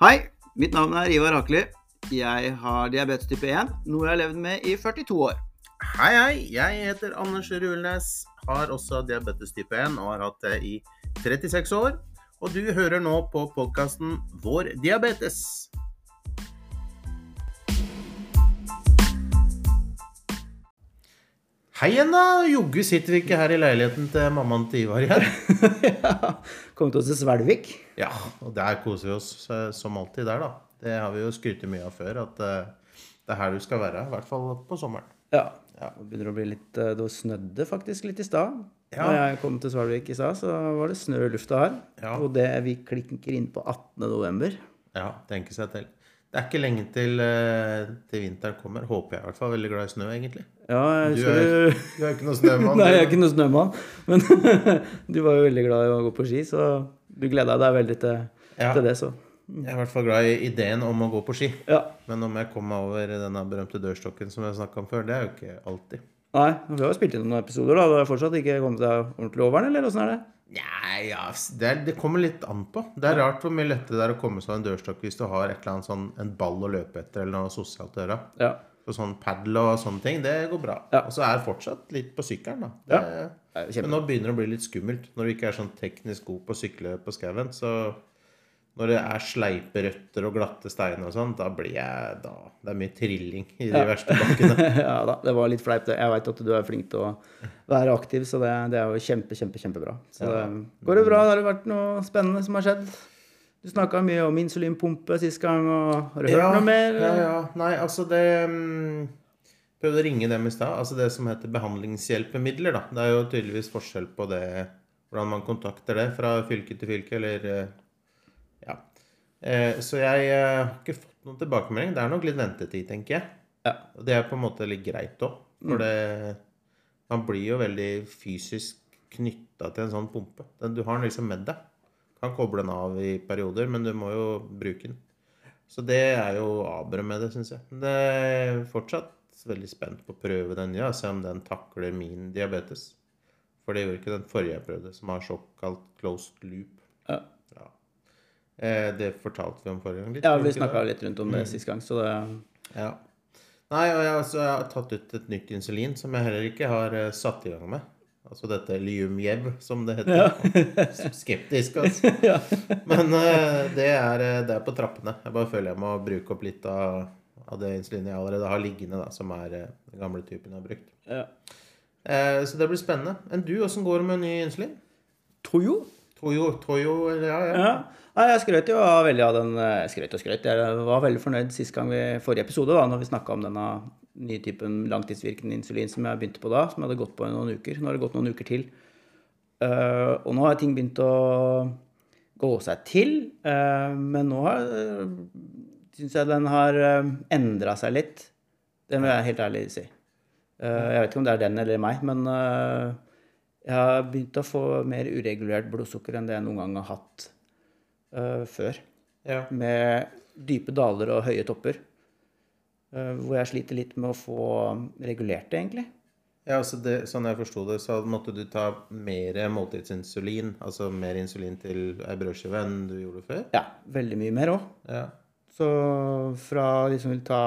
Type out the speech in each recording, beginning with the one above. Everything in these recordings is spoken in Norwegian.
Hei, mitt navn er Ivar Akeli. Jeg har diabetes type 1, noe jeg har levd med i 42 år. Hei, hei. Jeg heter Anders Rulnes. Har også diabetes type 1 og har hatt det i 36 år. Og du hører nå på podkasten Vår diabetes. Hei igjen, da. Joggu sitter vi ikke her i leiligheten til mammaen til Ivar igjen. ja, Kommet oss til Svelvik. Ja, og der koser vi oss eh, som alltid der, da. Det har vi jo skrytt mye av før, at eh, det er her du skal være. I hvert fall på sommeren. Ja. Ja. Det begynner å bli litt eh, Det snødde faktisk litt i stad. Ja. Når jeg kom til Svelvik i stad, så var det snø i lufta her. Ja. Og det vi klinker inn på 18. november. Ja, tenke seg til. Det er ikke lenge til, eh, til vinteren kommer. Håper jeg i hvert fall. Veldig glad i snø, egentlig. Ja, jeg Du er, du du er ikke noe snømann? Nei, jeg er ikke noe snømann. Men du var jo veldig glad i å gå på ski, så du gleda deg veldig til, Ja. til det, så. Jeg er i hvert fall glad i ideen om å gå på ski. Ja. Men om jeg kommer meg over denne berømte dørstokken som jeg snakka om før, det er jo ikke alltid. Nei, vi har jo spilt inn noen episoder, da. Du har fortsatt ikke kommet deg ordentlig over den, eller åssen er det? Nei, ja, det, er, det kommer litt an på. Det er rart hvor mye lettere det er å komme seg en dørstokk hvis du har et eller annet sånn, en ball å løpe etter eller noe sosialt å gjøre. Ja. Så sånn padel og sånne ting, det går bra. Ja. Og så er det fortsatt litt på sykkelen, da. Det, er Men nå begynner det å bli litt skummelt når du ikke er sånn teknisk god på å sykle på skauen. Så når det er sleipe røtter og glatte steiner og sånn, da blir jeg da Det er mye trilling i de verste bakkene. ja da, det var litt fleipt. det. Jeg veit at du er flink til å være aktiv, så det, det er jo kjempe, kjempe, kjempebra. Så Ja. det, går det bra? Har det vært noe spennende som har skjedd? Du snakka mye om insulinpumpe sist gang, og har du hørt noe mer? Ja, ja. Nei, altså det mm, Prøvde å ringe dem i stad. Altså det som heter behandlingshjelpemidler, da. Det er jo tydeligvis forskjell på det hvordan man kontakter det fra fylke til fylke, eller eh, Ja. Eh, Så jeg eh, har ikke fått noen tilbakemelding. Det er nok litt ventetid, tenker jeg. Ja. Og det er på en måte litt greit òg. For det Man blir jo veldig fysisk knytta til en sånn pumpe. Den, du har den liksom med deg. Kan koble den av i perioder, men du må jo bruke den. Så det er jo aberet med det, syns jeg. Men det er fortsatt veldig spent på å prøve den, ja, se om den takler min diabetes. For det gjorde ikke den forrige jeg prøvde, som har såkalt closed loop. Ja. Ja. Eh, det fortalte vi om forrige gang. litt, Ja, vi snakka litt rundt om det sist gang, så det Ja. Nei, og jeg, altså, jeg har tatt ut et nytt insulin som jeg heller ikke har eh, satt i gang med. Altså dette Lyumjev, som det heter. Skeptisk, altså. Ja. Men eh, det, er, det er på trappene. Jeg bare føler jeg må bruke opp litt av, av det insulinet jeg allerede har liggende, da, som er den gamle typen jeg har brukt. ja. Eh, så det blir spennende. Enn du, åssen går det med ny insulin? Toyo? Toyo, Toyo, ja, ja. Ja. Nei, jeg skrøt jo veldig av den eh, Skrøt og skrøt. Jeg var veldig fornøyd sist gang vi forrige episode, da når vi snakka om denne nye typen langtidsvirkende insulin som jeg begynte på da, som jeg hadde gått på i noen uker. Nå har det gått noen uker til. Uh, og nå har ting begynt å gå seg til, Uh, men nå uh, syns jeg den har uh, endra seg litt. Det må jeg helt ærlig si. Jeg vet ikke om det er den eller meg, men jeg har begynt å få mer uregulert blodsukker enn det jeg noen gang har hatt eh, før. ja. Med dype daler og høye topper. Uh, hvor jeg sliter litt med å få regulert det, egentlig. Ja, altså det, sånn jeg forsto det, så måtte du ta mer måltidsinsulin, altså mer insulin til ei brødskive enn du gjorde før? Ja, veldig mye mer òg. Ja. Så fra liksom ta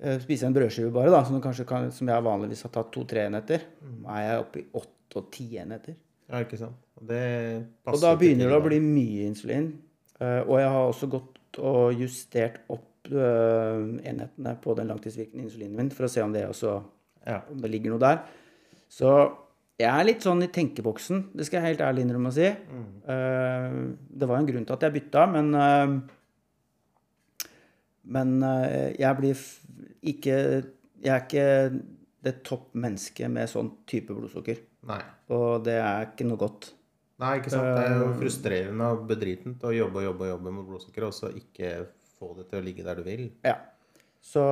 eh, Spise en brødskive bare, da, som, kan, som jeg vanligvis har tatt to-tre enheter, er jeg oppe i åtte og ti enheter. Ja, ikke sant. Og Og da begynner det å bli mye insulin. Eh, og jeg har også gått og justert opp eh, enhetene på den langtidsvirkende insulinen min for å se om det også Ja. om det ligger noe der. Så jeg er litt sånn i tenkeboksen, det skal jeg helt ærlig innrømme å si. Mm. det var en grunn til at jeg bytta, men eh, Men eh, jeg blir ikke Jeg er ikke det topp mennesket med sånn type blodsukker. Nei. Og det er ikke noe godt. Nei, ikke sant. Det er jo frustrerende og bedritent å jobbe og jobbe og jobbe med blodsukker, og så ikke få det til å ligge der du vil. Ja. Så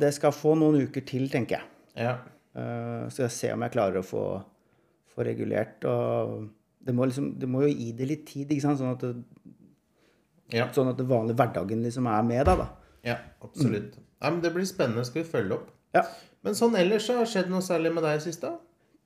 det skal få noen uker til, tenker jeg. Ja. Eh, skal jeg se om jeg klarer å få, få regulert. Og det må, liksom, det må jo gi det litt tid, ikke sant? Sånn at, det, Ja, sånn at det vanlige hverdagen liksom er med deg, da. ja absolutt. Nei, men det blir spennende. Skal vi følge opp? Ja. Men sånn ellers så har det skjedd noe særlig med deg sist, da?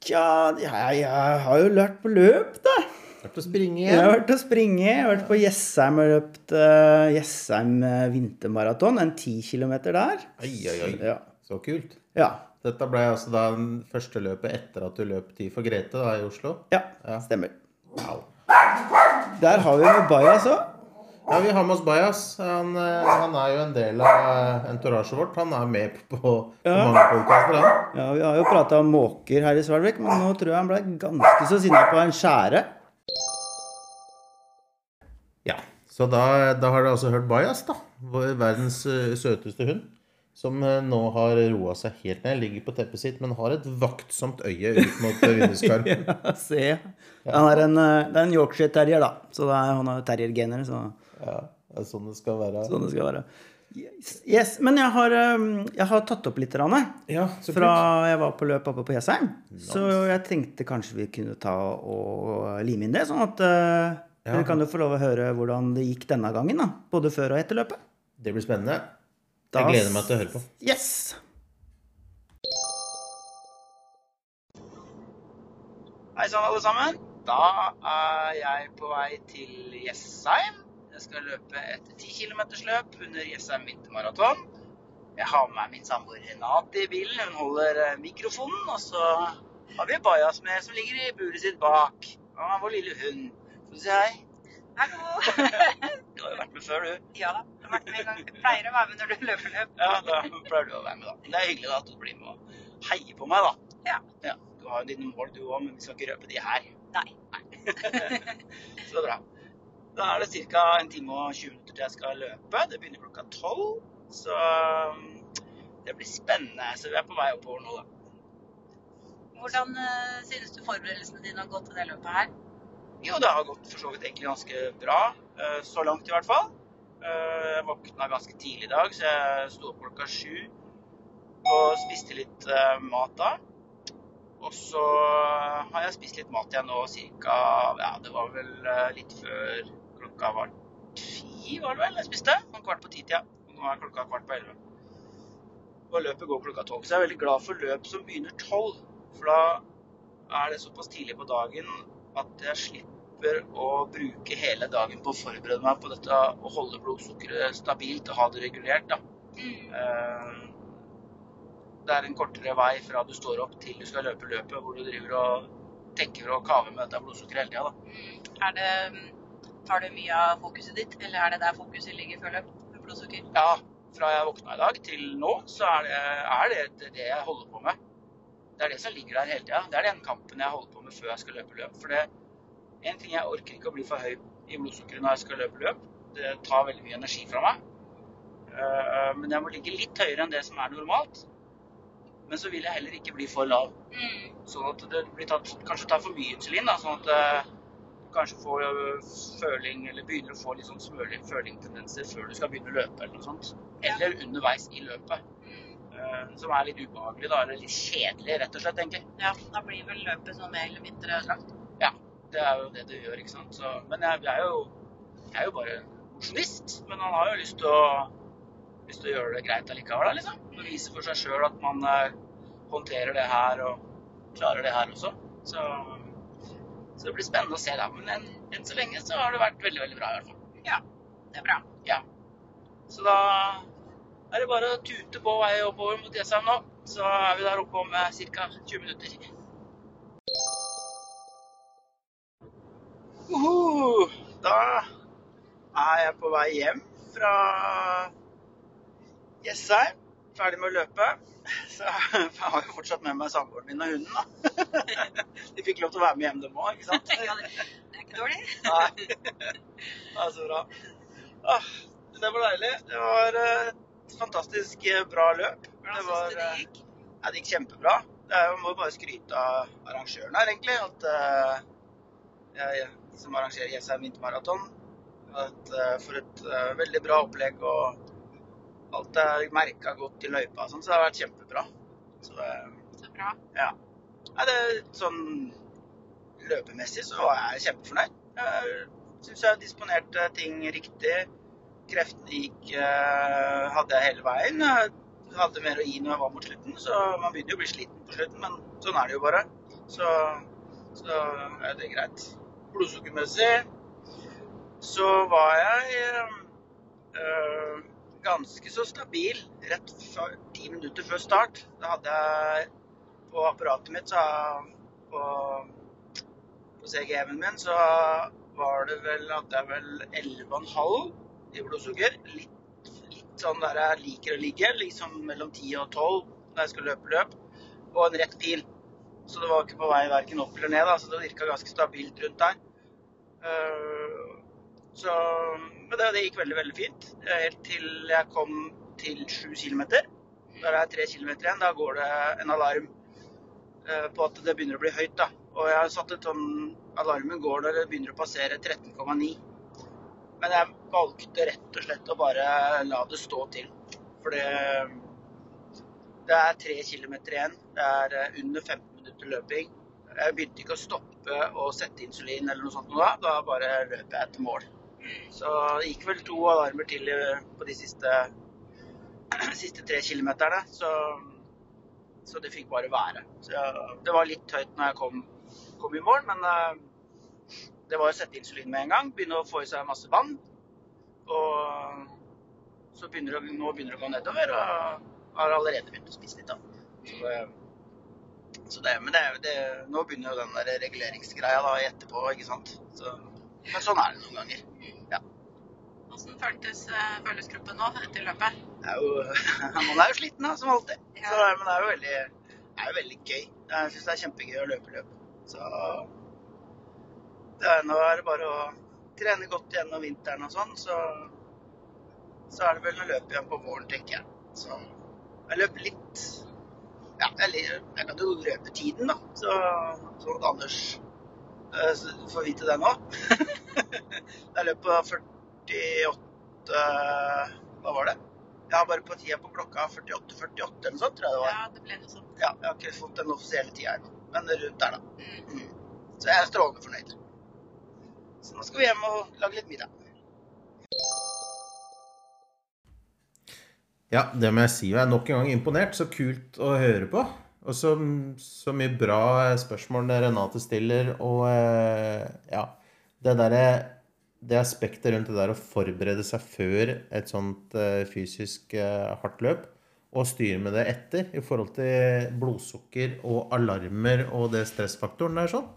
Tja, jeg, jeg har jo lært på løp, da. Vært å springe Jeg har vært å springe. Jeg har vært på Jessheim og løpt uh, Jessheim eh, vintermaraton. En ti kilometer der. Oi, oi, oi. Ja. Så kult. ja. Dette ble altså da den første løpet etter at du løp Tid for Grete da i Oslo. Ja, Ja. stemmer. Wow. Der har vi Mubaya, så. Ja, vi har med oss Bajas. Han, eh, han er jo en del av entorasjet vårt. Han er med på, på Ja. mange podkaster, han. Ja, vi har jo prata om måker her i Svelvik, men nå tror jeg han ble ganske så sinna på en skjære. Ja. Så da, da har dere altså hørt Bajas, da. Verdens eh, søteste hund. Som eh, nå har roa seg helt ned. Ligger på teppet sitt, men har et vaktsomt øye ut mot eh, vinduskarmen. Ja, se. Han er en, eh, det er en Yorkshire terrier, da. Så er, han har terriergener, så Ja, det er sånn det skal være. sånn det skal være. Yes, yes. Men jeg har, jeg har tatt opp litt, Rane, Ja, så fra jeg var på løp oppe på Jessheim. Så jeg tenkte kanskje vi kunne ta og lime inn det, sånn at Ja. dere kan jo få lov å høre hvordan det gikk denne gangen, da. Både før og etter løpet. Det blir spennende. Da- Jeg gleder meg til å høre på. Yes! Hei sann, alle sammen. Da er jeg på vei til Jessheim. Jeg skal løpe et 10 km-løp under Jessheim vintermaraton. Jeg har med meg min samboer Renate i bilen. Hun holder eh, mikrofonen. Og så har vi Bajas med, som ligger i buret sitt bak. Og vår lille hund. Skal du si hei? Hallo! Du har jo vært med før, du. Ja da, vært med en gang. Jeg pleier å være med når du løper løp. Ja, da pleier du å være med, da. Det er hyggelig da, at du blir med og heier på meg, da. Ja. Ja, Du har jo dine mål, du òg, men vi skal ikke røpe de her. Nei. Nei. Så bra. Da er det ca. en time og 20 minutter til jeg skal løpe. Det begynner klokka tolv. Så um, det blir spennende. Så vi er på vei oppover nå, da. Hvordan uh, synes du forberedelsene dine har gått til det løpet her? Jo, det har gått for så vidt egentlig ganske bra. eh, Så langt i hvert fall. Eh, Jeg våkna ganske tidlig i dag, så jeg sto opp klokka sju og spiste litt eh, mat da. Og så har jeg spist litt mat igjen nå cirka Ja, det var vel eh, litt før klokka var ti, var det vel jeg spiste? Sånn kvart på ti-tida. Ja. nå er klokka kvart på elleve. Og løpet går klokka tolv. Så jeg er veldig glad for løp som begynner tolv. For da er det såpass tidlig på dagen at jeg slipper å bruke hele dagen på å forberede meg på dette å holde blodsukkeret stabilt og ha det regulert. Da. Eh, Det er en kortere vei fra du står opp til du skal løpe løpet, hvor du driver og tenker og kaver med dette blodsukkeret hele tida. da. Er det, mm, tar det mye av fokuset ditt, eller er det der fokuset ligger før løp? Blodsukker? Ja, fra jeg våkna i dag til nå, så er det er det, det jeg holder på med. Det er det som ligger der hele tida. Det er den kampen jeg holder på med før jeg skal løpe løp. For det en ting jeg orker ikke å bli for høy i blodsukkeret når jeg skal løpe løp. Det tar veldig mye energi fra meg. Eh, Men jeg må ligge litt høyere enn det som er normalt. Men så vil jeg heller ikke bli for lav. Mm. Sånn at det blir tatt, kanskje tar for mye insulin. Da, sånn at eh, du kanskje får eh, føling, eller begynner å få litt sånn smøling, følingtendenser før du skal begynne å løpe eller noe sånt. Eller underveis i løpet. Mm. eh, Som er litt ubehagelig, da. Eller litt kjedelig, rett og slett, egentlig. Ja, da blir vel løpet sånn mer eller mindre ødelagt. Ja, det er jo det det gjør, ikke sant. Så, men jeg, jeg, er jo, jeg er jo bare mosjonist. Men han har jo lyst til å, lyst til å gjøre det greit allikevel, liksom. Og vise for seg sjøl at man eh, håndterer det her og klarer det her også. Så, så det blir spennende å se, da. Men enn, enn så lenge så har det vært veldig, veldig bra, i hvert fall. Ja, det er bra. Ja. Så da er det bare å tute på vei oppover mot Jessheim nå. Så er vi der oppe om ca. 20 minutter. Uhu, da er jeg på vei hjem fra Jessheim. Ferdig med å løpe. Så jeg har jo fortsatt med meg samboeren min og hunden, da. De fikk lov til å være med hjem, dem òg, ikke sant? Ja, det er ikke dårlig. Nei. Det er så bra. Ah, det var deilig. Det var eh, et fantastisk eh, bra løp. Hvordan var, syns du det eh, gikk? Ja, det gikk kjempebra. Jo- må bare skryte av arrangøren her, egentlig. At eh, jeg, som arrangerer Jessheim vintermaraton. At, eh, for et eh, veldig bra opplegg. Og alt er merka godt i løypa sånn, så det har vært kjempebra. Så eh, Så bra. ja. Nei, det sånn løpemessig så er jeg kjempefornøyd. Jeg syns jeg disponerte ting riktig. Kreftene gikk hadde jeg hele veien. Jeg hadde mer å gi når jeg var mot slutten, så man begynner jo å bli sliten på slutten, men sånn er det jo bare. Så, så er det greit. Blodsukkermessig så var jeg øh, ganske så stabil rett før ti minutter før start. Da hadde jeg på apparatet mitt, så på, på CGM-en min, så var det vel at jeg vel 11,5 i blodsukker. Litt, litt sånn der jeg liker å ligge, liksom mellom 10 og 12 når jeg skal løpe løp. Og en rett pil. Så det var ikke på vei verken opp eller ned, da, så det virka ganske stabilt rundt der. Uh, så, men det, det, gikk veldig, veldig fint. Helt til jeg kom til 7 km. Der er 3 km igjen. Da går det en alarm uh, på at det begynner å bli høyt. da. Og jeg har satt et sånn Alarmen går når det begynner å passere 13,9. Men jeg valgte rett og slett å bare la det stå til. For det, det er 3 km igjen. Det er eh, under 15 minutter løping. Jeg begynte ikke å stoppe og sette insulin eller noe sånt da. Da bare løp jeg etter mål. Så det gikk vel to alarmer til på de siste, siste tre kilometerne. Så, så, det fikk bare være. Så det var litt høyt når jeg kom, kom i mål, men uh, det var å sette insulin med en gang. Begynne å få i seg masse vann. Og så begynner det, nå begynner det å gå nedover, og har allerede begynt å spise litt. da. Så så det, men det, det, nå begynner jo den der reguleringsgreia da etterpå, ikke sant. Så, men sånn er det noen ganger. Ja. Hvordan føltes, eh, føles kroppen nå etter løpet? Er jo, man er jo sliten, da, som alltid. Så, men det er jo veldig, er jo veldig gøy. Jeg syns det er kjempegøy å løpe løp. Så er, nå er det bare å trene godt gjennom vinteren og sånn, så, så er det vel å løpe igjen på våren, tenker jeg. Så jeg løper litt ja, jeg, jeg kan jo røpe tiden, da. Så, sånn at Anders uh, får vite det nå. jeg løp på 48 Hva var det? Jeg har bare på tida på klokka 48-48 eller noe sånt, tror jeg det var. Ja, det ble noe sånt. Ja, jeg har ikke fått den offisielle tida ennå, men rundt der, da. Mm. Så jeg er strålende fornøyd. Så nå skal vi hjem og lage litt middag. Ja, det må jeg si. Jeg er nok en gang imponert. Så kult å høre på. Og så, så mye bra spørsmål Renate stiller. Og eh, ja Det derre Det aspektet rundt det der å forberede seg før et sånt eh, fysisk eh, hardt løp, og styre med det etter i forhold til blodsukker og alarmer og det stressfaktoren der sånn,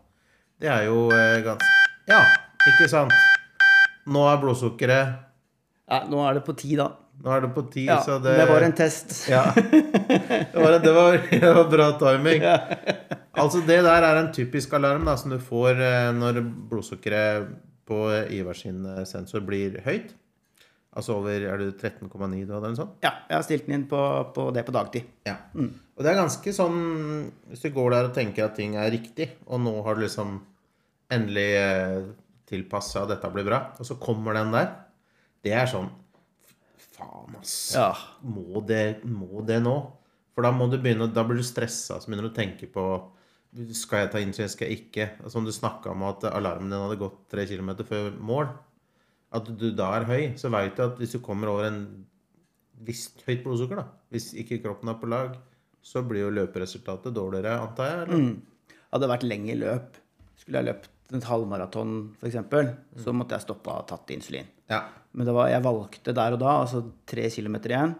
det er jo ganske Ja, ikke sant? Nå er blodsukkeret Ja, nå er det på ti, da. Nå er det på ti, ja, så det Det var en test. Ja. Det var, det var, det var bra timing. Ja. Altså, det der er en typisk alarm da, som du får eh, når blodsukkeret på Ivar sin eh, sensor blir høyt. Altså over Er det 13,9 du hadde, eller noe sånt? Ja, jeg har stilt den inn på, på det på dagtid. Ja. Mm. Og det er ganske sånn Hvis du går der og tenker at ting er riktig, og nå har du liksom endelig eh, tilpassa dette blir bra, og så kommer den der, det er sånn faen, ass. Ja. Må, det, må, det, nå? For da må du begynne, da blir du stressa. Så begynner du å tenke på Skal jeg ta initiativ, skal jeg ikke? Som du snakka om at alarmen din hadde gått tre km før mål. At du da er høy, så veit du at hvis du kommer over en visst høyt blodsukker, da, hvis ikke kroppen er på lag, så blir jo løperesultatet dårligere, antar jeg? eller? Mm. Hadde det vært lenge løp, skulle jeg løpt et halvmaraton f.eks., mm. så måtte jeg stoppa og tatt insulin. Ja. Men det var, jeg valgte der og da, altså tre kilometer igjen,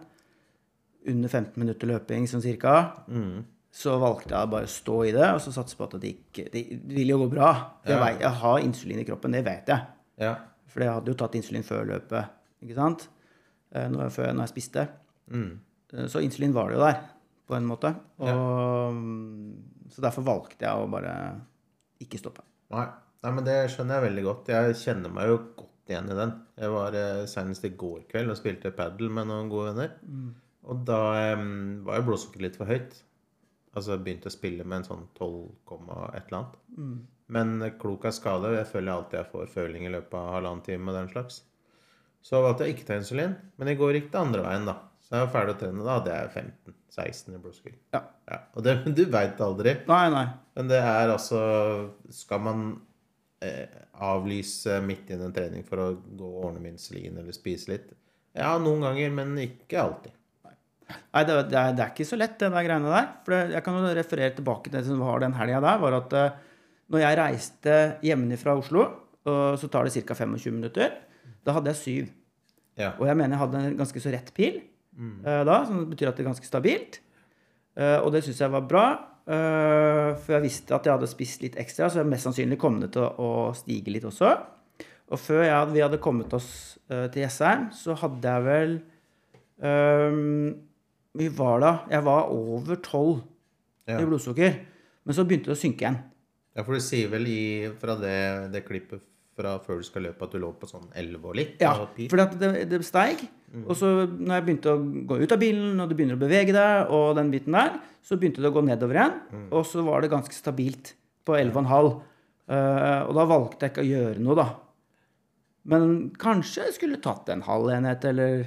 under 15 minutter løping sånn cirka, mm. så valgte jeg bare å stå i det og så satse på at det gikk Det vil jo gå bra. Jeg, vet, jeg har insulin i kroppen, det vet jeg. Ja. For jeg hadde jo tatt insulin før løpet, ikke sant? Eh, når, før, når jeg spiste. Mm. Eh, så insulin var det jo der, på en måte. Og, ja. Så derfor valgte jeg å bare ikke stoppe. Nei. Nei, men det skjønner jeg veldig godt. Jeg kjenner meg jo godt igjen i den. Jeg var eh, senest i går kveld og spilte padel med noen gode venner. Mm. Og da um, var jo blodsukkeret litt for høyt. Altså jeg begynte å spille med en sånn 12, et eller annet. Mm. Men klok av skade. Jeg føler alltid jeg får føling i løpet av halvannen time og den slags. Så valgte jeg ikke ta insulin. Men i går gikk det andre veien, da. Så jeg var ferdig å trene. Da hadde jeg 15-16 i blodsukker. Ja. ja. Og det, du veit aldri. Nei, nei. Men det er altså Skal man Eh, avlyse midt i en trening for å gå og ordne med insulin eller spise litt. Ja, noen ganger, men ikke alltid. Nei, det, det, er, det, er, ikke så lett, det der greiene der. For det, jeg kan jo referere tilbake til det som var den helga der. var at uh, Når jeg reiste hjemmefra Oslo, så tar det ca. 25 minutter, da hadde jeg syv. Ja. Og jeg mener jeg hadde en ganske så rett pil eh, da, som betyr at det er ganske stabilt. Eh, og det syns jeg var bra. Eh, for jeg visste at jeg hadde spist litt ekstra, så jeg mest sannsynlig kom det til å stige litt også. Og før jeg, vi hadde kommet oss eh, til Jessheim, så hadde jeg vel um, Vi var da Jeg var over tolv Ja. i blodsukker. Men så begynte det å synke igjen. Ja, for du sier vel i, fra det, det klippet fra før du skal løpe, at du lå på sånn 11 og litt? Ja, for det, det steig. Og så når jeg begynte å gå ut av bilen, og du begynner å bevege deg, og den biten der, så begynte det å gå nedover igjen. Og så var det ganske stabilt på 11,5. Uh, og da valgte jeg ikke å gjøre noe, da. Men kanskje jeg skulle tatt en halv enhet eller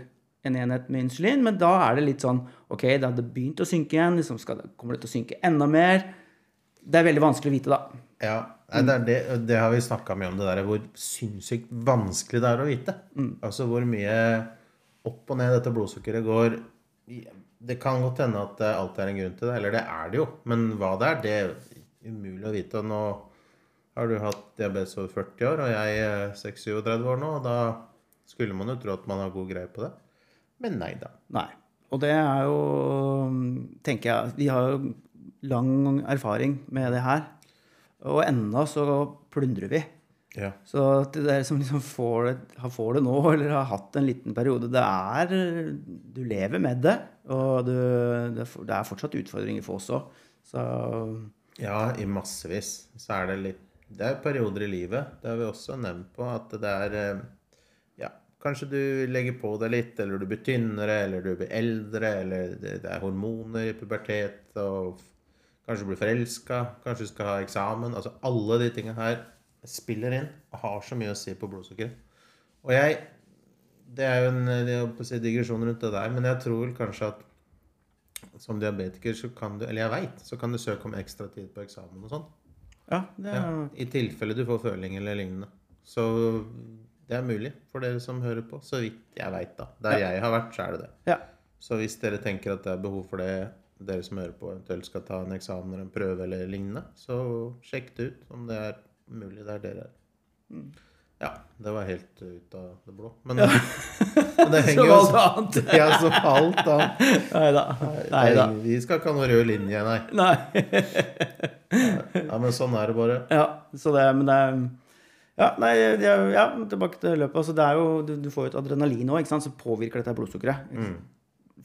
en enhet med insulin. Men da er det litt sånn OK, det hadde begynt å synke igjen. Liksom skal kommer det til å synke enda mer? Det er veldig vanskelig å vite, da. Ja, nei, det, er det, det har vi snakka mye om, det der hvor sinnssykt vanskelig det er å vite. Altså hvor mye opp og ned dette blodsukkeret går. Det kan godt hende at det alltid er en grunn til det, eller det er det jo. Men hva det er, det er umulig å vite. Og nå har du hatt diabetes over 40 år, og jeg er 36 år nå, og da skulle man jo tro at man har god greie på det. Men nei da. Nei. Og det er jo Tenker jeg Vi har jo lang erfaring med det her. Og ennå så plundrer vi. Ja. Så til dere som liksom får det, har- får det nå, eller har hatt en liten periode Det er Du lever med det. Og du, det, er fortsatt utfordringer for oss òg. Så Ja, i massevis. Så er det litt Det er perioder i livet. Det har vi også nevnt på. At det er eh, Ja, kanskje du legger på deg litt, eller du blir tynnere, eller du blir eldre, eller det, er hormoner i pubertet, og kanskje du blir forelska, kanskje du skal ha eksamen. Altså alle de tingene her spiller inn og har så mye å si på blodsukkeret. Og jeg Det er jo en det er si digresjon rundt det der, men jeg tror vel kanskje at som diabetiker så kan du, eller jeg veit, så kan du søke om ekstra tid på eksamen og sånn. ja, det er Ja, I tilfelle du får føling eller lignende. Så det er mulig for dere som hører på, så vidt jeg veit, da. Der jeg har vært, så er det det. Ja. Så hvis dere tenker at det er behov for det, dere som hører på, eventuelt skal ta en eksamen eller en prøve eller lignende, så sjekk det ut om det er mulig der dere er. Mm. Ja, det var helt ut av det blå. Men, men det henger Som alt annet. Ja, som alt annet. Nei da. Nei. Vi skal ikke ha noen rød linje, nei. Nei. Ja, men sånn er det bare. Ja, så det, men det er ja, nei, ja, tilbake til løpet. Altså, det er jo, du, du får jo et adrenalin òg, som påvirker dette blodsukkeret. sant?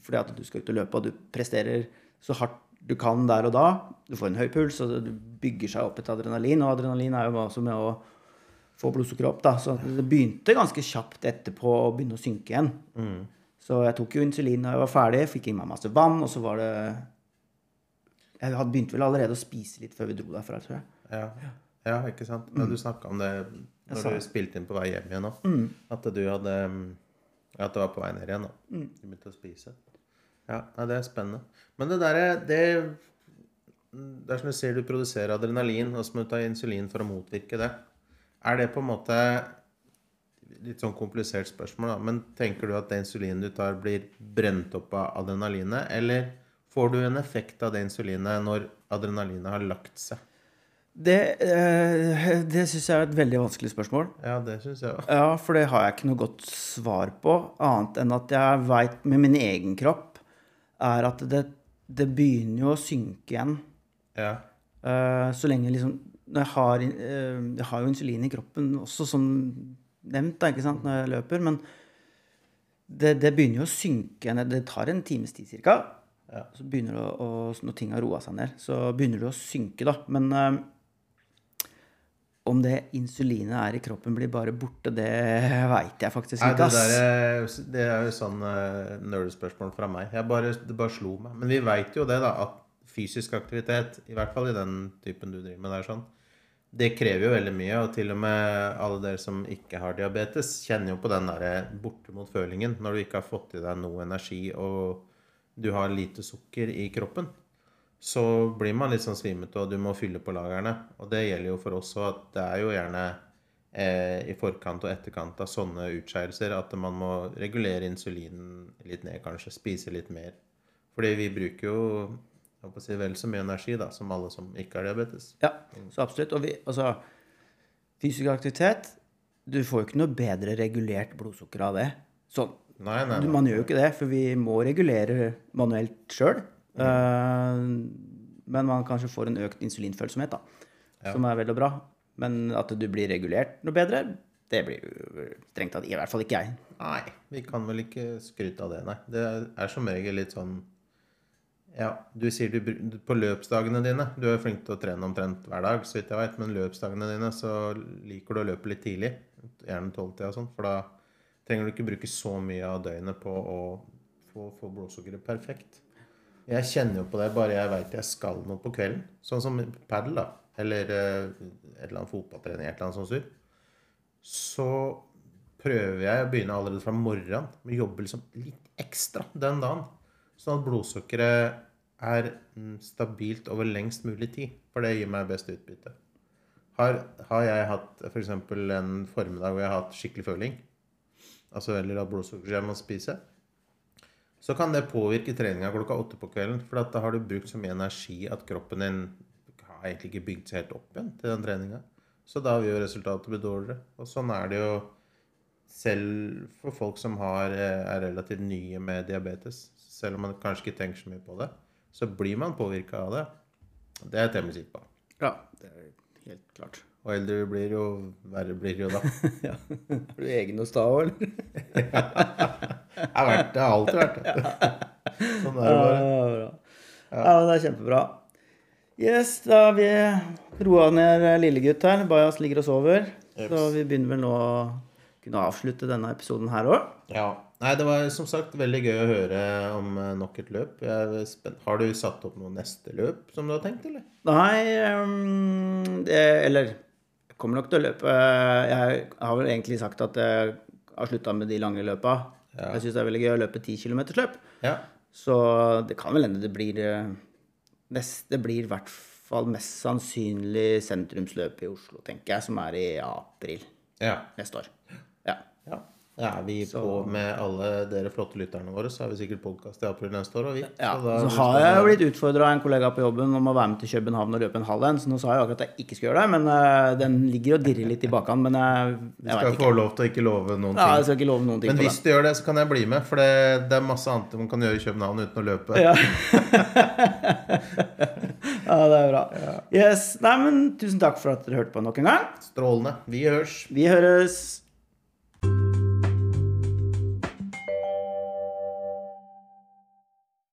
Fordi at du skal ut og løpe, og du presterer så hardt du kan der og da. Du får en høy puls, og det bygger seg opp et adrenalin. Og adrenalin er jo også med å få blodsukkeret opp. da, Så det begynte ganske kjapt etterpå å begynne å synke igjen. Så jeg tok jo insulin da jeg var ferdig, fikk i meg masse vann, og så var det Jeg hadde begynt vel allerede å spise litt før vi dro derfra, tror jeg. Ja, ja ikke sant? Men du snakka om det når du spilte inn på vei hjem igjen òg, At du hadde ja, At det var på vei ned igjen. da. De begynte å spise. Ja, nei, det er spennende. Men det derre det, det er som du sier, du produserer adrenalin, og så må du ta insulin for å motvirke det. Er det på en måte Litt sånn komplisert spørsmål, da. Men tenker du at det insulinet du tar, blir brent opp av adrenalinet? Eller får du en effekt av det insulinet når adrenalinet har lagt seg? Det, eh, det syns jeg er et veldig vanskelig spørsmål. Ja, det syns jeg òg. Ja, for det har jeg ikke noe godt svar på, annet enn at jeg veit med min egen kropp, er at det, det begynner jo å synke igjen. Ja. Eh, så lenge liksom jeg, har, eh, jeg har jo insulin i kroppen også, som nevnt, da, ikke sant, når jeg løper. Men det, det begynner jo å synke igjen. Det tar en times tid cirka. Ja. Så begynner det å, å, når ting har roa seg ned, så begynner det å synke, da. Men eh, om det insulinet er i kroppen, blir bare borte, det veit jeg faktisk Nei, ikke. det, der, er- det er jo sånn uh, nerdespørsmål fra meg. Jeg bare, det bare slo meg. Men vi veit jo det, da, at fysisk aktivitet, i hvert fall i den typen du driver med der, sånn, det krever jo veldig mye. Og til og med alle dere som ikke har diabetes, kjenner jo på den der bortimot-følingen når du ikke har fått i deg noe energi og du har lite sukker i kroppen. Så blir man litt sånn svimete, og du må fylle på lagrene. Og det gjelder jo for oss òg, at det er jo gjerne eh, i forkant og etterkant av sånne utskeielser at man må regulere insulinen litt ned, kanskje. Spise litt mer. Fordi vi bruker jo jeg håper å si, vel så mye energi da, som alle som ikke har diabetes. Ja, så absolutt. Og vi, altså, fysisk aktivitet Du får jo ikke noe bedre regulert blodsukker av det. Sånn. Nei, nei, nei. Man gjør jo ikke det, for vi må regulere manuelt sjøl. Men man kanskje får en økt insulinfølsomhet, da. Som er vel og bra. Men at du blir regulert noe bedre, det blir du strengt tatt i hvert fall ikke jeg. Nei, vi kan vel ikke skryte av det, nei. Det er som regel litt sånn Ja, du sier du på løpsdagene dine Du er flink til å trene omtrent hver dag, så vidt jeg veit, men løpsdagene dine så liker du å løpe litt tidlig. Gjerne tolvtida og sånn, for da trenger du ikke bruke så mye av døgnet på å få, få blodsukkeret perfekt. Jeg kjenner jo på det bare jeg veit jeg skal noe på kvelden. Sånn som padel, da. Eller eh, et eller annet fotballtrening, et eller annet sånt så prøver jeg å begynne allerede fra morgenen med å jobbe liksom litt ekstra den dagen. Sånn at blodsukkeret er mm, stabilt over lengst mulig tid. For det gir meg best utbytte. Har, har jeg hatt f.eks. en formiddag hvor jeg har hatt skikkelig føling, altså eller at blodsukkeret jeg må spise, så kan det påvirke treninga klokka åtte på kvelden. For at da har du brukt så mye energi at kroppen din har egentlig ikke bygd seg helt opp igjen til den treninga. Så da vil jo resultatet bli dårligere. Og sånn er det jo selv for folk som har, eh, er relativt nye med diabetes. Selv om man kanskje ikke tenker så mye på det, så blir man påvirka av det. Det er jeg temmelig sikker på. Ja, det er helt klart. Og eldre vi blir, jo verre blir det jo da. Ja. Blir du egen hos da òg, eller? Det har, vært, det har alltid vært det. Sånn er det bare. Ja, men det er kjempebra. Yes, da har vi roa ned lillegutt her. Bajas ligger og sover. Så vi begynner vel nå å kunne avslutte denne episoden her òg. Ja. Nei, det var som sagt veldig gøy å høre om eh, nok et løp. Er. Har du satt opp noe neste løp som du har tenkt, eller? Nei, um, det, eller Jeg kommer nok til å løpe. Jeg har vel egentlig sagt at jeg har slutta med de lange løpa. Ja. Jeg syns det er veldig gøy å løpe 10 km løp. Ja. Så det kan vel hende det blir eh, Det blir i hvert fall mest sannsynlig sentrumsløp i Oslo, tenker jeg, som er i april Ja. neste år. Ja, er vi på med alle dere flotte lytterne våre, så har vi sikkert podkast i april neste år. Og vi. ja. da- Så har jeg jo blitt utfordra av en kollega på jobben om å være med til København og løpe en halv en, så nå sa jeg jo akkurat at jeg ikke skal gjøre det, men uh, den ligger og dirrer litt i bakhånd. Men jeg, Du jeg skal veit ikke. få lov til å ikke love noen ting. Ja, jeg skal ikke love noen ting Men på hvis du gjør det, så kan jeg bli med. For det, det er masse annet man kan gjøre i København uten å løpe. Ja. ja, det er bra. Yes. Nei, men tusen takk for at dere hørte på nok en gang. Strålende. Vi høres. Vi høres.